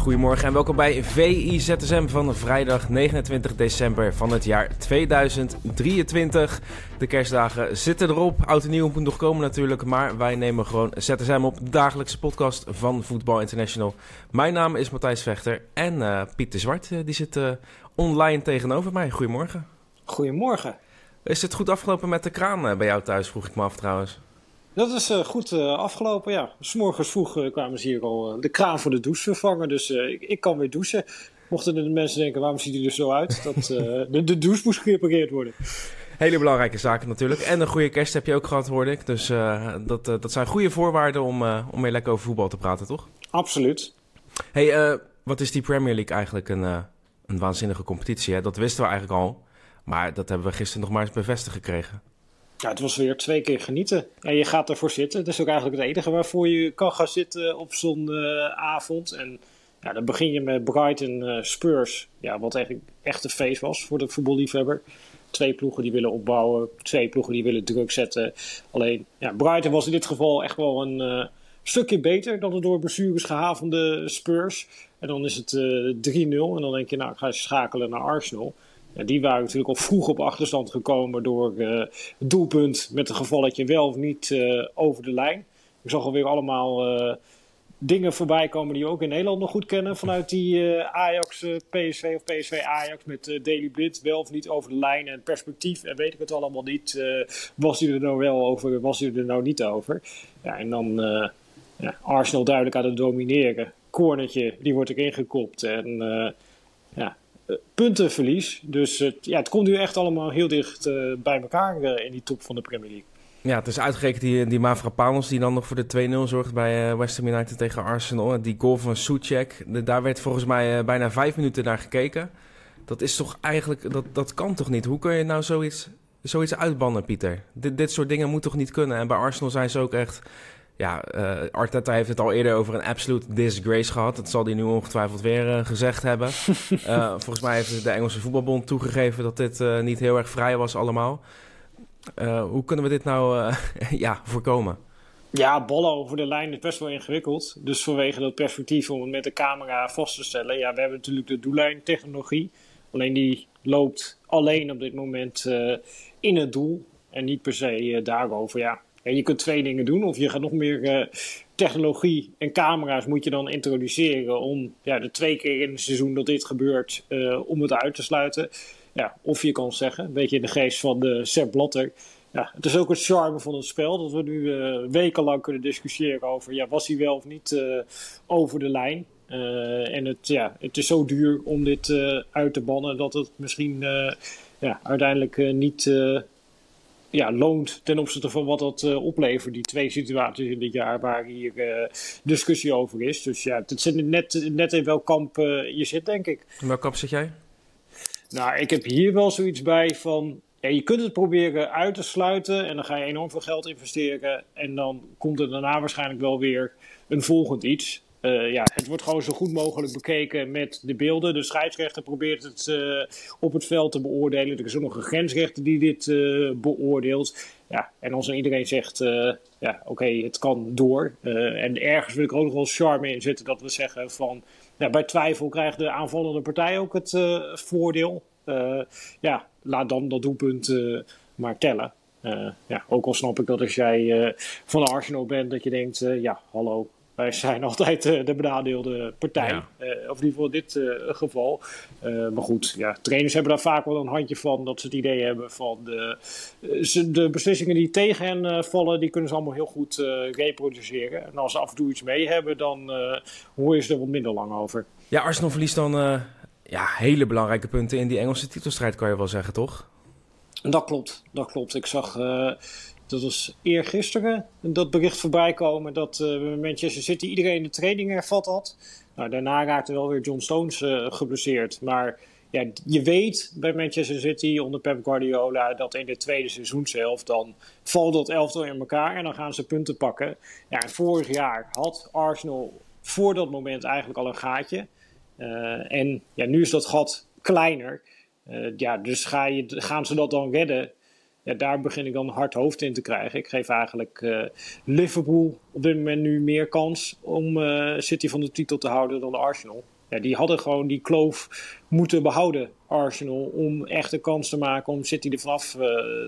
Goedemorgen en welkom bij VIZSM van vrijdag 29 december van het jaar 2023. De kerstdagen zitten erop. Oud en nieuw moet nog komen natuurlijk, maar wij nemen gewoon ZSM op, de dagelijkse podcast van Voetbal International. Mijn naam is Matthijs Vechter en uh, Piet de Zwart, uh, die zit uh, online tegenover mij. Goedemorgen. Goedemorgen. Is het goed afgelopen met de kraan bij jou thuis, vroeg ik me af trouwens. Dat is uh, goed uh, afgelopen, ja. S morgens vroeg uh, kwamen ze hier al de kraan voor de douche vervangen. Dus ik, ik, kan weer douchen. Mochten de mensen denken, waarom ziet hij er zo uit? Dat, de, de, douche moest gerepareerd worden. Hele belangrijke zaken natuurlijk. En een goede kerst heb je ook gehad, hoorde ik. Dus dat, dat zijn goede voorwaarden om, om weer lekker over voetbal te praten, toch? Absoluut. hey, wat is die Premier League eigenlijk een, een waanzinnige competitie? Hè? Dat wisten we eigenlijk al. Maar dat hebben we gisteren nog maar eens bevestigd gekregen. Ja, het was weer twee keer genieten. En je gaat ervoor zitten. Het is ook eigenlijk het enige waarvoor je kan gaan zitten op zo'n uh, avond. En ja, dan begin je met Brighton uh, Spurs. Ja, wat eigenlijk echt een feest was voor de voetballiefhebber. Twee ploegen die willen opbouwen. Twee ploegen die willen druk zetten. Alleen, ja, Brighton was in dit geval echt wel een uh, stukje beter dan de door blessures gehavende Spurs. En dan is het 3-0. En dan denk je, nou, ik ga schakelen naar Arsenal. Ja, die waren natuurlijk al vroeg op achterstand gekomen door uh, het doelpunt met een gevalletje wel of niet uh, over de lijn. Ik zag alweer allemaal uh, dingen voorbij komen die we ook in Nederland nog goed kennen. Vanuit die Ajax PSV of PSV Ajax met Daily Blind wel of niet over de lijn en perspectief. En weet ik het allemaal niet. was hij er nou wel over, was hij er nou niet over. Ja, en dan ja, Arsenal duidelijk aan het domineren. Cornertje, die wordt erin gekopt. En ja, puntenverlies. Dus het, ja, het komt nu echt allemaal heel dicht uh, bij elkaar uh, in die top van de Premier League. Ja, het is uitgerekend die, die Mavropanos die dan nog voor de 2-0 zorgt bij uh, West Ham United tegen Arsenal. Die goal van Soucek, daar werd volgens mij bijna vijf minuten naar gekeken. Dat is toch eigenlijk, dat, dat kan toch niet? Hoe kun je nou zoiets, zoiets uitbannen, Pieter? Dit, dit soort dingen moet toch niet kunnen? En bij Arsenal zijn ze ook echt ja, uh, Arteta heeft het al eerder over een absolute disgrace gehad. Dat zal hij nu ongetwijfeld weer uh, gezegd hebben. uh, volgens mij heeft de Engelse voetbalbond toegegeven dat dit niet heel erg vrij was allemaal. hoe kunnen we dit nou ja, voorkomen? Ja, ballen over de lijn is best wel ingewikkeld. Dus vanwege dat perspectief om het met de camera vast te stellen. Ja, we hebben natuurlijk de doellijntechnologie. Alleen die loopt alleen op dit moment in het doel. En niet per se daarover. Ja, en je kunt twee dingen doen. Of je gaat nog meer uh, technologie en camera's moet je dan introduceren om ja, de twee keer in het seizoen dat dit gebeurt, uh, om het uit te sluiten. Ja, of je kan zeggen, een beetje in de geest van de Sepp Blatter. Ja, het is ook het charme van het spel dat we nu uh, wekenlang kunnen discussiëren over ja, was hij wel of niet over de lijn. en het, ja, het is zo duur om dit uit te bannen dat het misschien ja, uiteindelijk niet ja, loont ten opzichte van wat dat uh, oplevert. Die twee situaties in dit jaar waar hier uh, discussie over is. Dus ja, het zit net, net in welk kamp uh, je zit, denk ik. In welk kamp zit jij? Nou, ik heb hier wel zoiets bij van... Ja, je kunt het proberen uit te sluiten en dan ga je enorm veel geld investeren. En dan komt er daarna waarschijnlijk wel weer een volgend iets. Uh, ja, het wordt gewoon zo goed mogelijk bekeken met de beelden. De scheidsrechter probeert het uh, op het veld te beoordelen. Er is ook nog een grensrechter die dit uh, beoordeelt. Ja, en als iedereen zegt, ja, oké, het kan door. en ergens wil ik ook nog wel charme in zitten dat we zeggen van... Ja, bij twijfel krijgt de aanvallende partij ook het voordeel. ja, laat dan dat doelpunt maar tellen. ja, ook al snap ik dat als jij van Arsenal bent, dat je denkt, ja, hallo, wij zijn altijd uh, de benadeelde partij. Ja. Uh, of in ieder geval in dit uh, geval. maar goed, ja, trainers hebben daar vaak wel een handje van. Dat ze het idee hebben van de, de beslissingen die tegen hen vallen, die kunnen ze allemaal heel goed reproduceren. En als ze af en toe iets mee hebben, dan hoor je ze er wat minder lang over. Ja, Arsenal verliest dan ja, hele belangrijke punten in die Engelse titelstrijd, kan je wel zeggen, toch? Dat klopt, dat klopt. Ik zag dat was eergisteren, dat bericht voorbij komen dat uh, Manchester City iedereen de training hervat had. Nou, daarna raakte wel weer John Stones uh, geblesseerd. Maar ja, je weet bij Manchester City onder Pep Guardiola dat in de tweede seizoenshelft dan valt dat elftal in elkaar en dan gaan ze punten pakken. Ja, vorig jaar had Arsenal voor dat moment eigenlijk al een gaatje. Uh, en ja, nu is dat gat kleiner. Ja, dus ga je, gaan ze dat dan redden? Daar begin ik dan hard hoofd in te krijgen. Ik geef eigenlijk uh, Liverpool op dit moment nu meer kans om City van de titel te houden dan de Arsenal. Ja, die hadden gewoon die kloof moeten behouden, Arsenal, om echt een kans te maken om City er vanaf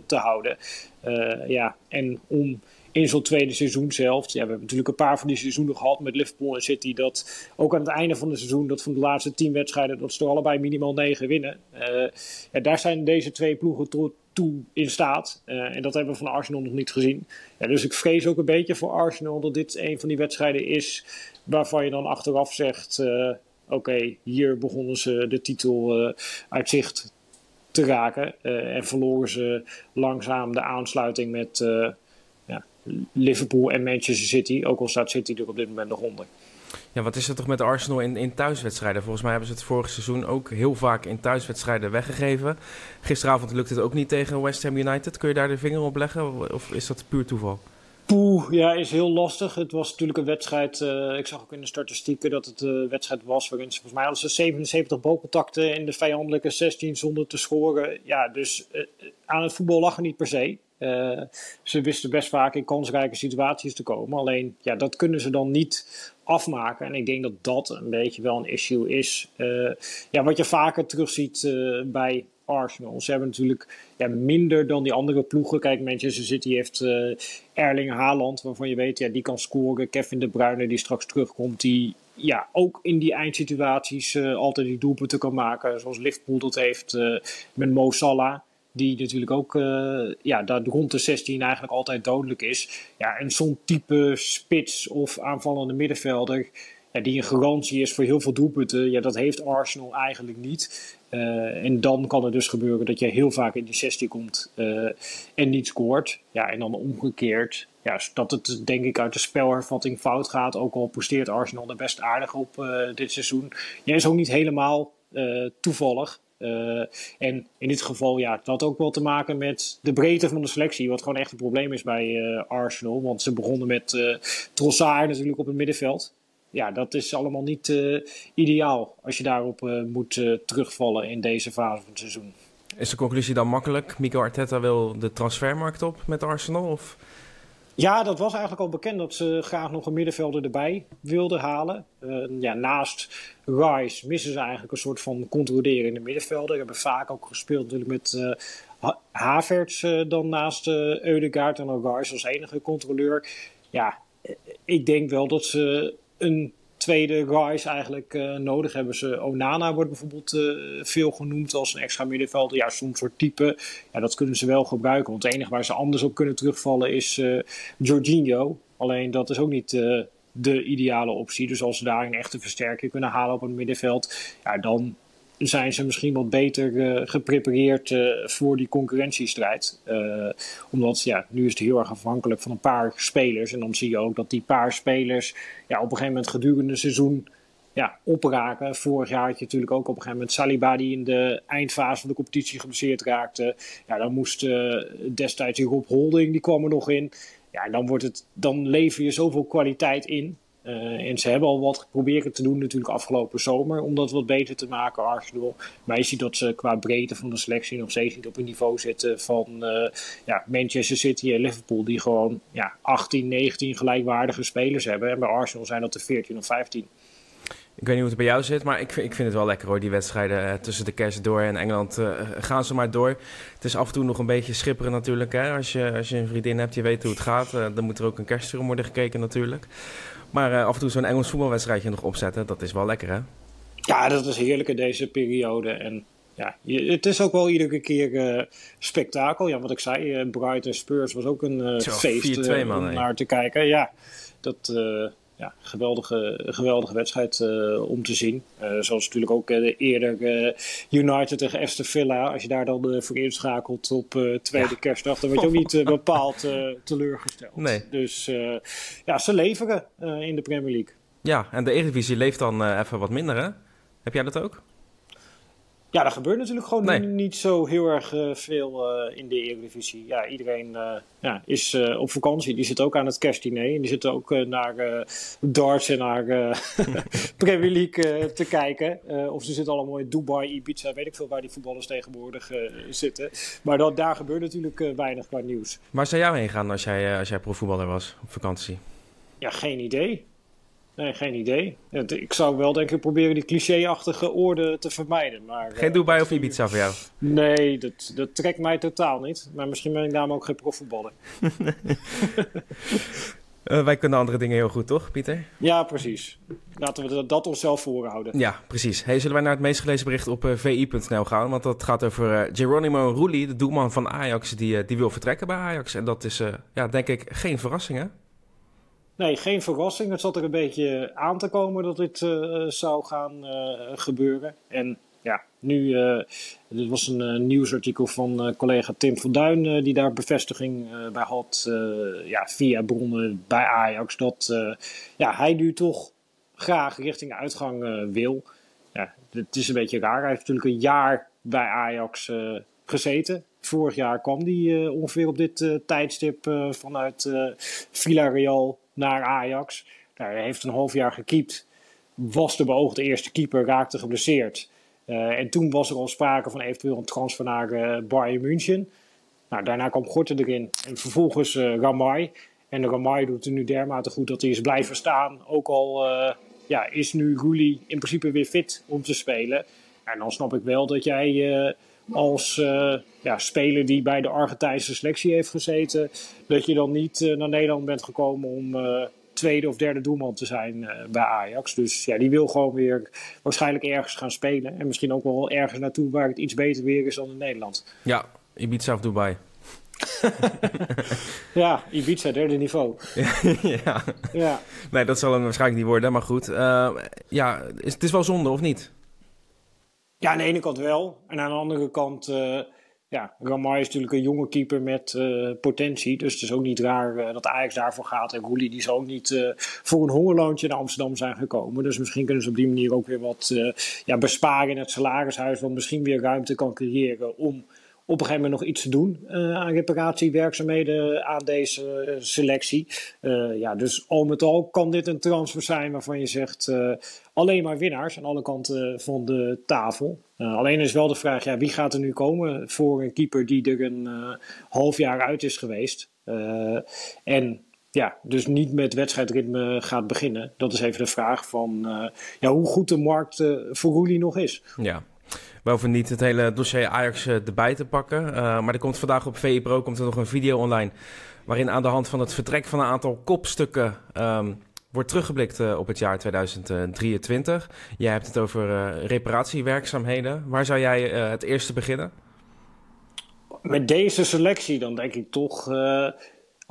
te houden. ja, en om in zo'n tweede seizoen zelf. Ja, we hebben natuurlijk een paar van die seizoenen gehad met Liverpool en City. Dat ook aan het einde van het seizoen, dat van de laatste tien wedstrijden, dat ze er allebei minimaal negen winnen. Uh, ja, daar zijn deze twee ploegen toe in staat. Uh, en dat hebben we van Arsenal nog niet gezien. Ja, dus ik vrees ook een beetje voor Arsenal dat dit een van die wedstrijden is waarvan je dan achteraf zegt: uh, oké, hier begonnen ze de titel uit zicht te raken. en verloren ze langzaam de aansluiting met Liverpool en Manchester City. Ook al staat City er op dit moment nog onder. Ja, wat is er toch met Arsenal in, in thuiswedstrijden? Volgens mij hebben ze het vorig seizoen ook heel vaak in thuiswedstrijden weggegeven. Gisteravond lukte het ook niet tegen West Ham United. Kun je daar de vinger op leggen of is dat puur toeval? Poeh, ja, is heel lastig. Het was natuurlijk een wedstrijd. Uh, ik zag ook in de statistieken dat het een wedstrijd was waarin ze volgens mij hadden ze 77 balcontacten in de vijandelijke 16 zonder te scoren. Ja, dus uh, aan het voetbal lag er niet per se. Uh, ze wisten best vaak in kansrijke situaties te komen. Alleen, ja, dat kunnen ze dan niet afmaken. En ik denk dat dat een beetje wel een issue is. Uh, ja, wat je vaker terugziet uh, bij Arsenal. Ze hebben natuurlijk ja, minder dan die andere ploegen. Kijk, Manchester City heeft Erling Haaland, waarvan je weet, ja, die kan scoren. Kevin De Bruyne, die straks terugkomt, die ja, ook in die eindsituaties altijd die doelpunten kan maken. Zoals Liverpool dat heeft met Mo Salah. Die natuurlijk ook uh, ja, daar rond de 16 eigenlijk altijd dodelijk is. Ja, en zo'n type spits of aanvallende middenvelder. Ja, die een garantie is voor heel veel doelpunten. Ja, dat heeft Arsenal eigenlijk niet. Uh, en dan kan het dus gebeuren dat je heel vaak in die 16 komt uh, en niet scoort. Ja, en dan omgekeerd. Ja, dat het denk ik uit de spelhervatting fout gaat. Ook al presteert Arsenal er best aardig op dit seizoen. Ja, is ook niet helemaal toevallig. Uh, en in dit geval, ja, het had ook wel te maken met de breedte van de selectie. Wat gewoon echt een probleem is bij uh, Arsenal. Want ze begonnen met uh, Trossard natuurlijk op het middenveld. Ja, dat is allemaal niet ideaal als je daarop moet terugvallen in deze fase van het seizoen. Is de conclusie dan makkelijk? Mikel Arteta wil de transfermarkt op met Arsenal? Of? Ja, dat was eigenlijk al bekend dat ze graag nog een middenvelder erbij wilden halen. Uh, ja, naast Rice missen ze eigenlijk een soort van controlerende middenvelder. Ze hebben vaak ook gespeeld natuurlijk met uh, Havertz uh, dan naast uh, Eudegaard en ook Rice als enige controleur. Ja, ik denk wel dat ze een tweede Rice eigenlijk uh, nodig hebben ze. Onana wordt bijvoorbeeld uh, veel genoemd als een extra middenvelder. Ja, soms soort type. Ja, dat kunnen ze wel gebruiken. Want het enige waar ze anders op kunnen terugvallen is uh, Jorginho. Alleen dat is ook niet de ideale optie. Dus als ze daar een echte versterking kunnen halen op het middenveld, ja, dan zijn ze misschien wat beter uh, geprepareerd uh, voor die concurrentiestrijd. Uh, omdat ja, nu is het heel erg afhankelijk van een paar spelers. En dan zie je ook dat die paar spelers ja, op een gegeven moment gedurende het seizoen ja, opraken. Vorig jaar had je natuurlijk ook op een gegeven moment Saliba die in de eindfase van de competitie geblesseerd raakte. Ja, dan moest destijds Rob Holding, die kwam er nog in. Ja, dan, wordt het, dan lever je zoveel kwaliteit in. Uh, en ze hebben al wat geprobeerd te doen natuurlijk afgelopen zomer om dat wat beter te maken, Arsenal. Maar je ziet dat ze qua breedte van de selectie nog steeds niet op een niveau zitten van uh, ja, Manchester City en Liverpool, die gewoon ja, 18, 19 gelijkwaardige spelers hebben. En bij Arsenal zijn dat er 14 of 15. Ik weet niet hoe het bij jou zit, maar ik vind, ik vind het wel lekker hoor, die wedstrijden uh, tussen de kerst door en Engeland. Gaan ze maar door. Het is af en toe nog een beetje schipperen natuurlijk. Hè? Als, je, als je een vriendin hebt, je weet hoe het gaat. Dan moet er ook een kerstfilm worden gekeken natuurlijk. Maar af en toe zo'n Engels voetbalwedstrijdje nog opzetten, dat is wel lekker hè? Ja, dat is heerlijk in deze periode. En ja, je, het is ook wel iedere keer spektakel. Ja, wat ik zei, Brighton Spurs was ook een feest om naar te kijken. Ja, dat ja, geweldige, geweldige wedstrijd om te zien. zoals natuurlijk ook eerder United tegen Aston Villa. Als je daar dan voor inschakelt op tweede kerstdag, dan word je ook niet bepaald teleurgesteld. Nee. Dus ja, ze leveren in de Premier League. Ja, en de Eredivisie leeft dan even wat minder, hè? Heb jij dat ook? Ja, er gebeurt natuurlijk gewoon niet zo heel erg uh, veel uh, in de Eredivisie. Ja, iedereen uh, ja, is op vakantie. Die zit ook aan het kerstdiner. En die zitten ook naar darts en naar Premier League te kijken. of ze zitten allemaal in Dubai, Ibiza, weet ik veel waar die voetballers tegenwoordig zitten. Maar dat, daar gebeurt natuurlijk weinig qua nieuws. Waar zou jij heen gaan als jij, als jij profvoetballer was op vakantie? Ja, geen idee. Nee, geen idee. Ik zou wel denk ik proberen die clichéachtige orde te vermijden. Maar, geen Dubai of Ibiza voor jou? Nee, dat, dat trekt mij totaal niet. Maar misschien ben ik daarom ook geen profvoetballer. uh, wij kunnen andere dingen heel goed, toch, Pieter? Ja, precies. Laten we dat, dat onszelf voorhouden. Ja, precies. Hey, zullen wij naar het meest gelezen bericht op uh, eh, vi.nl gaan? Want dat gaat over uh, Geronimo Rulli, de doelman van Ajax, die, die wil vertrekken bij Ajax. En dat is, ja, denk ik, geen verrassing, hè? Nee, geen verrassing. Het zat er een beetje aan te komen dat dit uh, zou gaan uh, gebeuren. En ja, nu, uh, dit was een nieuwsartikel van collega Tim van Duin, die daar bevestiging bij had, ja, via bronnen bij Ajax, dat ja, hij nu toch graag richting uitgang wil. Ja, het is een beetje raar. Hij heeft natuurlijk een jaar bij Ajax gezeten. Vorig jaar kwam hij ongeveer op dit tijdstip vanuit Villarreal naar Ajax. Nou, hij heeft een half jaar gekiept. Was de beoogde eerste keeper, raakte geblesseerd. Uh, en toen was er al sprake van eventueel een transfer naar uh, Bayern München. Nou, daarna kwam Gorten erin. En vervolgens uh, Ramai. En Ramai doet het nu dermate goed dat hij is blijven staan. Ook al ja, is nu Rulli in principe weer fit om te spelen. En dan snap ik wel dat jij als ja, speler die bij de Argentijnse selectie heeft gezeten, dat je dan niet naar Nederland bent gekomen om tweede of derde doelman te zijn bij Ajax. Dus ja, die wil gewoon weer waarschijnlijk ergens gaan spelen. En misschien ook wel ergens naartoe waar het iets beter weer is dan in Nederland. Ja, Ibiza of Dubai. ja, Ibiza, derde niveau. ja. ja. Nee, dat zal hem waarschijnlijk niet worden, maar goed. Ja, is, het is wel zonde, of niet? Ja, aan de ene kant wel. En aan de andere kant, uh, ja, Ramai is natuurlijk een jonge keeper met uh, potentie. Dus het is ook niet raar uh, dat Ajax daarvoor gaat. En Roelie die zal ook niet voor een hongerloontje naar Amsterdam zijn gekomen. Dus misschien kunnen ze op die manier ook weer wat ja, besparen in het salarishuis. Wat misschien weer ruimte kan creëren om op een gegeven moment nog iets te doen uh, aan reparatiewerkzaamheden aan deze eh, selectie. Uh, ja, dus al met al kan dit een transfer zijn waarvan je zegt alleen maar winnaars aan alle kanten van de tafel. alleen is wel de vraag, ja, wie gaat er nu komen voor een keeper die er een half jaar uit is geweest? en ja, dus niet met wedstrijdritme gaat beginnen. Dat is even de vraag van ja, hoe goed de markt voor Roelie nog is. Ja, we hoeven niet het hele dossier Ajax uh, erbij te pakken. Uh, maar er komt vandaag op VE Pro komt er nog een video online. Waarin aan de hand van het vertrek van een aantal kopstukken um, wordt teruggeblikt uh, op het jaar 2023. Jij hebt het over reparatiewerkzaamheden. Waar zou jij het eerste beginnen? Met deze selectie dan denk ik toch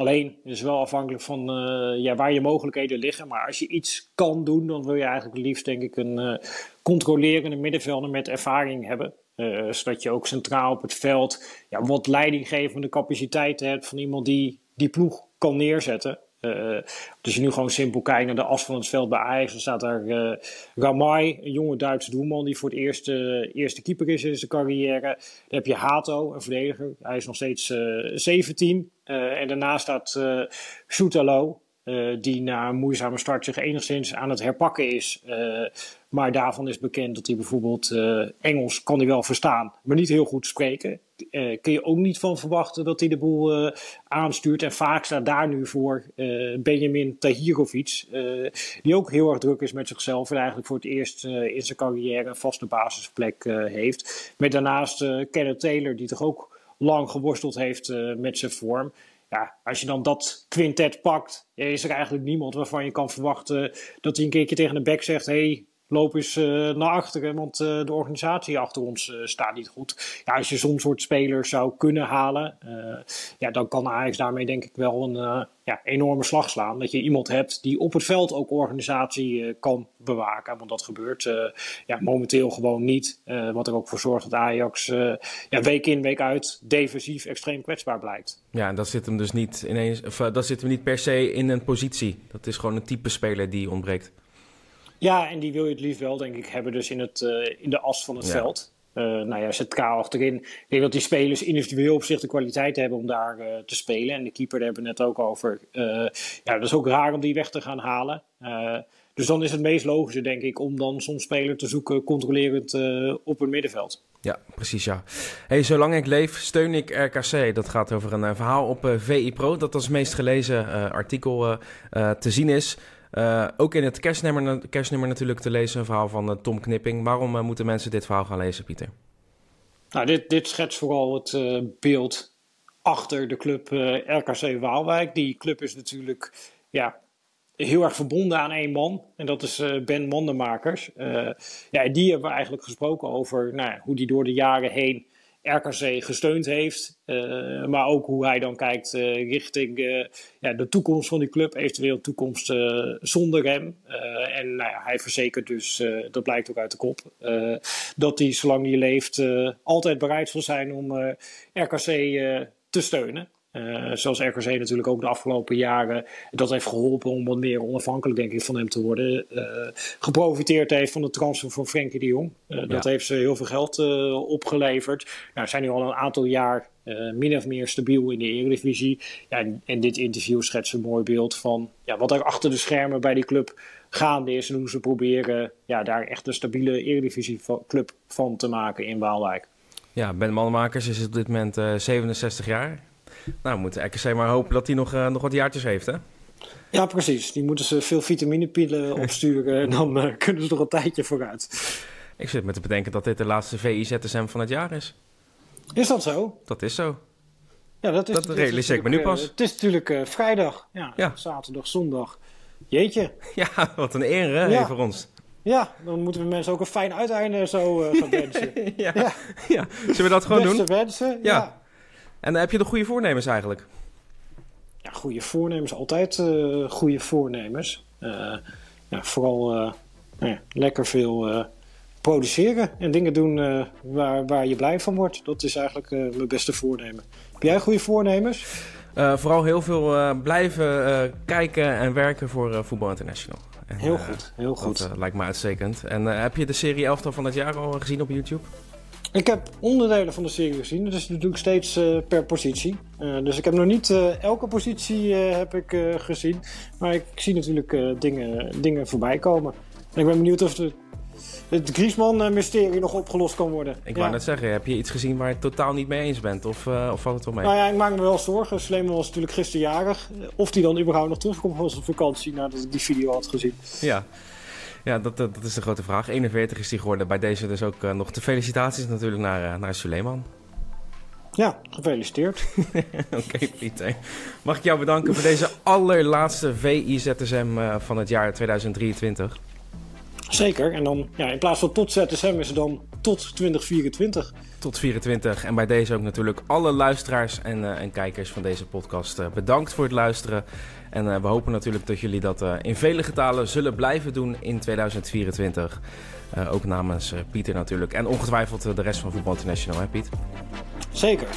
Alleen, is wel afhankelijk van uh, ja, waar je mogelijkheden liggen. Maar als je iets kan doen, dan wil je eigenlijk liefst denk ik een uh, controlerende middenvelder met ervaring hebben. Uh, zodat je ook centraal op het veld ja, wat leidinggevende capaciteit hebt van iemand die die ploeg kan neerzetten. Uh, als je nu gewoon simpel kijkt naar de as van het veld bij Ajax, dan staat daar uh, Ramai, een jonge Duitse doelman die voor het eerst eerste keeper is in zijn carrière. Dan heb je Hato, een verdediger. Hij is nog steeds 17. en daarnaast staat Soetalo, die na een moeizame start zich enigszins aan het herpakken is. maar daarvan is bekend dat hij bijvoorbeeld Engels kan hij wel verstaan, maar niet heel goed spreken kun je ook niet van verwachten dat hij de boel aanstuurt. En vaak staat daar nu voor Benjamin Tahirovic, die ook heel erg druk is met zichzelf en eigenlijk voor het eerst in zijn carrière een vaste basisplek heeft. Met daarnaast Kenneth Taylor, die toch ook lang geworsteld heeft met zijn vorm. Ja, als je dan dat quintet pakt, is er eigenlijk niemand waarvan je kan verwachten dat hij een keertje tegen de bek zegt: hey, loop eens naar achteren, want de organisatie achter ons staat niet goed. Ja, als je soms soort spelers zou kunnen halen, ja, dan kan Ajax daarmee denk ik wel een ja, enorme slag slaan. Dat je iemand hebt die op het veld ook organisatie kan bewaken. Want dat gebeurt ja, momenteel gewoon niet. wat er ook voor zorgt dat Ajax ja, week in, week uit defensief extreem kwetsbaar blijkt. Ja, en dat zit hem dus niet ineens, of, dat zit hem niet per se in een positie. Dat is gewoon een type speler die ontbreekt. Ja, en die wil je het liefst wel, denk ik, hebben dus in, het, in de as van het veld. Uh, nou ja, zet K achterin. Ik denk dat die spelers individueel op zich de kwaliteit hebben om daar uh, te spelen. En de keeper, daar hebben we net ook over. Uh, ja, dat is ook raar om die weg te gaan halen. dus dan is het meest logische, denk ik, om dan soms speler te zoeken controlerend op het middenveld. Ja, precies ja. Hey, zolang ik leef, steun ik RKC. Dat gaat over een verhaal op VI Pro, dat als meest gelezen artikel te zien is. Uh, ook in het kerstnummer, natuurlijk te lezen, een verhaal van uh, Tom Knipping. Waarom uh, moeten mensen dit verhaal gaan lezen, Pieter? Nou, dit, dit schetst vooral het beeld achter de club RKC Waalwijk. Die club is natuurlijk ja, heel erg verbonden aan één man. En dat is Ben Mandenmakers. ja, die hebben we eigenlijk gesproken over nou, hoe die door de jaren heen RKC gesteund heeft. Uh, maar ook hoe hij dan kijkt uh, richting uh, ja, de toekomst van die club, eventueel toekomst zonder hem. en nou hij verzekert dus, dat blijkt ook uit de kop, dat hij zolang hij leeft altijd bereid zal zijn om RKC te steunen. Uh, zoals RKC natuurlijk ook de afgelopen jaren dat heeft geholpen om wat meer onafhankelijk denk ik van hem te worden. Uh, geprofiteerd heeft van de transfer van Frenkie de Jong. Uh, dat heeft ze heel veel geld opgeleverd. Nou, zijn nu al een aantal jaar min of meer stabiel in de Eredivisie. Ja, en, en, dit interview schetst een mooi beeld van ja, wat er achter de schermen bij die club gaande is. En hoe ze proberen ja, daar echt een stabiele Eredivisie club van te maken in Waalwijk. Ja, Ben Manmakers is op dit moment 67 jaar. Nou, we moeten RKC maar hopen dat hij nog, uh, nog wat jaartjes heeft, hè? Ja, precies. Die moeten ze veel vitaminepillen opsturen en dan uh, kunnen ze nog een tijdje vooruit. Ik zit me te bedenken dat dit de laatste VI-ZSM van het jaar is. Is dat zo? Dat is zo. Ja, dat is, dat realiseer ik me nu pas. Uh, het is natuurlijk uh, vrijdag. Ja, ja, zaterdag, zondag. Jeetje. Ja, wat een eer hè, ja. voor ons. Ja, dan moeten we mensen ook een fijn uiteinde zo uh, gaan wensen. ja. ja. Ja. Zullen we dat gewoon Beste doen? wensen, ja. En heb je de goede voornemens eigenlijk? Ja, goede voornemens. Altijd uh, goede voornemens. Uh, ja, vooral uh, ja, lekker veel produceren en dingen doen waar, waar je blij van wordt. Dat is eigenlijk mijn beste voornemen. Heb jij goede voornemens? vooral heel veel blijven kijken en werken voor Voetbal International. En, heel goed, heel goed. Dat lijkt me uitstekend. En heb je de serie elftal van het jaar al gezien op YouTube? Ik heb onderdelen van de serie gezien. Dat is natuurlijk steeds uh, per positie. Uh, dus ik heb nog niet uh, elke positie heb ik, gezien. Maar ik zie natuurlijk dingen, dingen voorbij komen. En ik ben benieuwd of de, het Griezmann-mysterie nog opgelost kan worden. Ik wou net zeggen, heb je iets gezien waar je het totaal niet mee eens bent? Of, of valt het wel mee? Nou ja, ik maak me wel zorgen. Sleeman was natuurlijk gisterjarig. Of die dan überhaupt nog terugkomt van zijn vakantie nadat ik die video had gezien. Ja. Ja, dat, dat, is de grote vraag. 41 is hij geworden. Bij deze dus ook uh, nog de felicitaties natuurlijk naar, uh, naar Suleiman. Ja, gefeliciteerd. Oké, okay, Pieter. Mag ik jou bedanken voor deze allerlaatste VIZSM uh, van het jaar 2023. Zeker. En dan ja, in plaats van tot ZSM is het dan tot 2024. Tot 24. En bij deze ook natuurlijk alle luisteraars en, uh, en kijkers van deze podcast uh, bedankt voor het luisteren. En uh, we hopen natuurlijk dat jullie dat in vele getalen zullen blijven doen in 2024. ook namens Pieter natuurlijk. En ongetwijfeld de rest van Voetbal International, hè Piet? Zeker.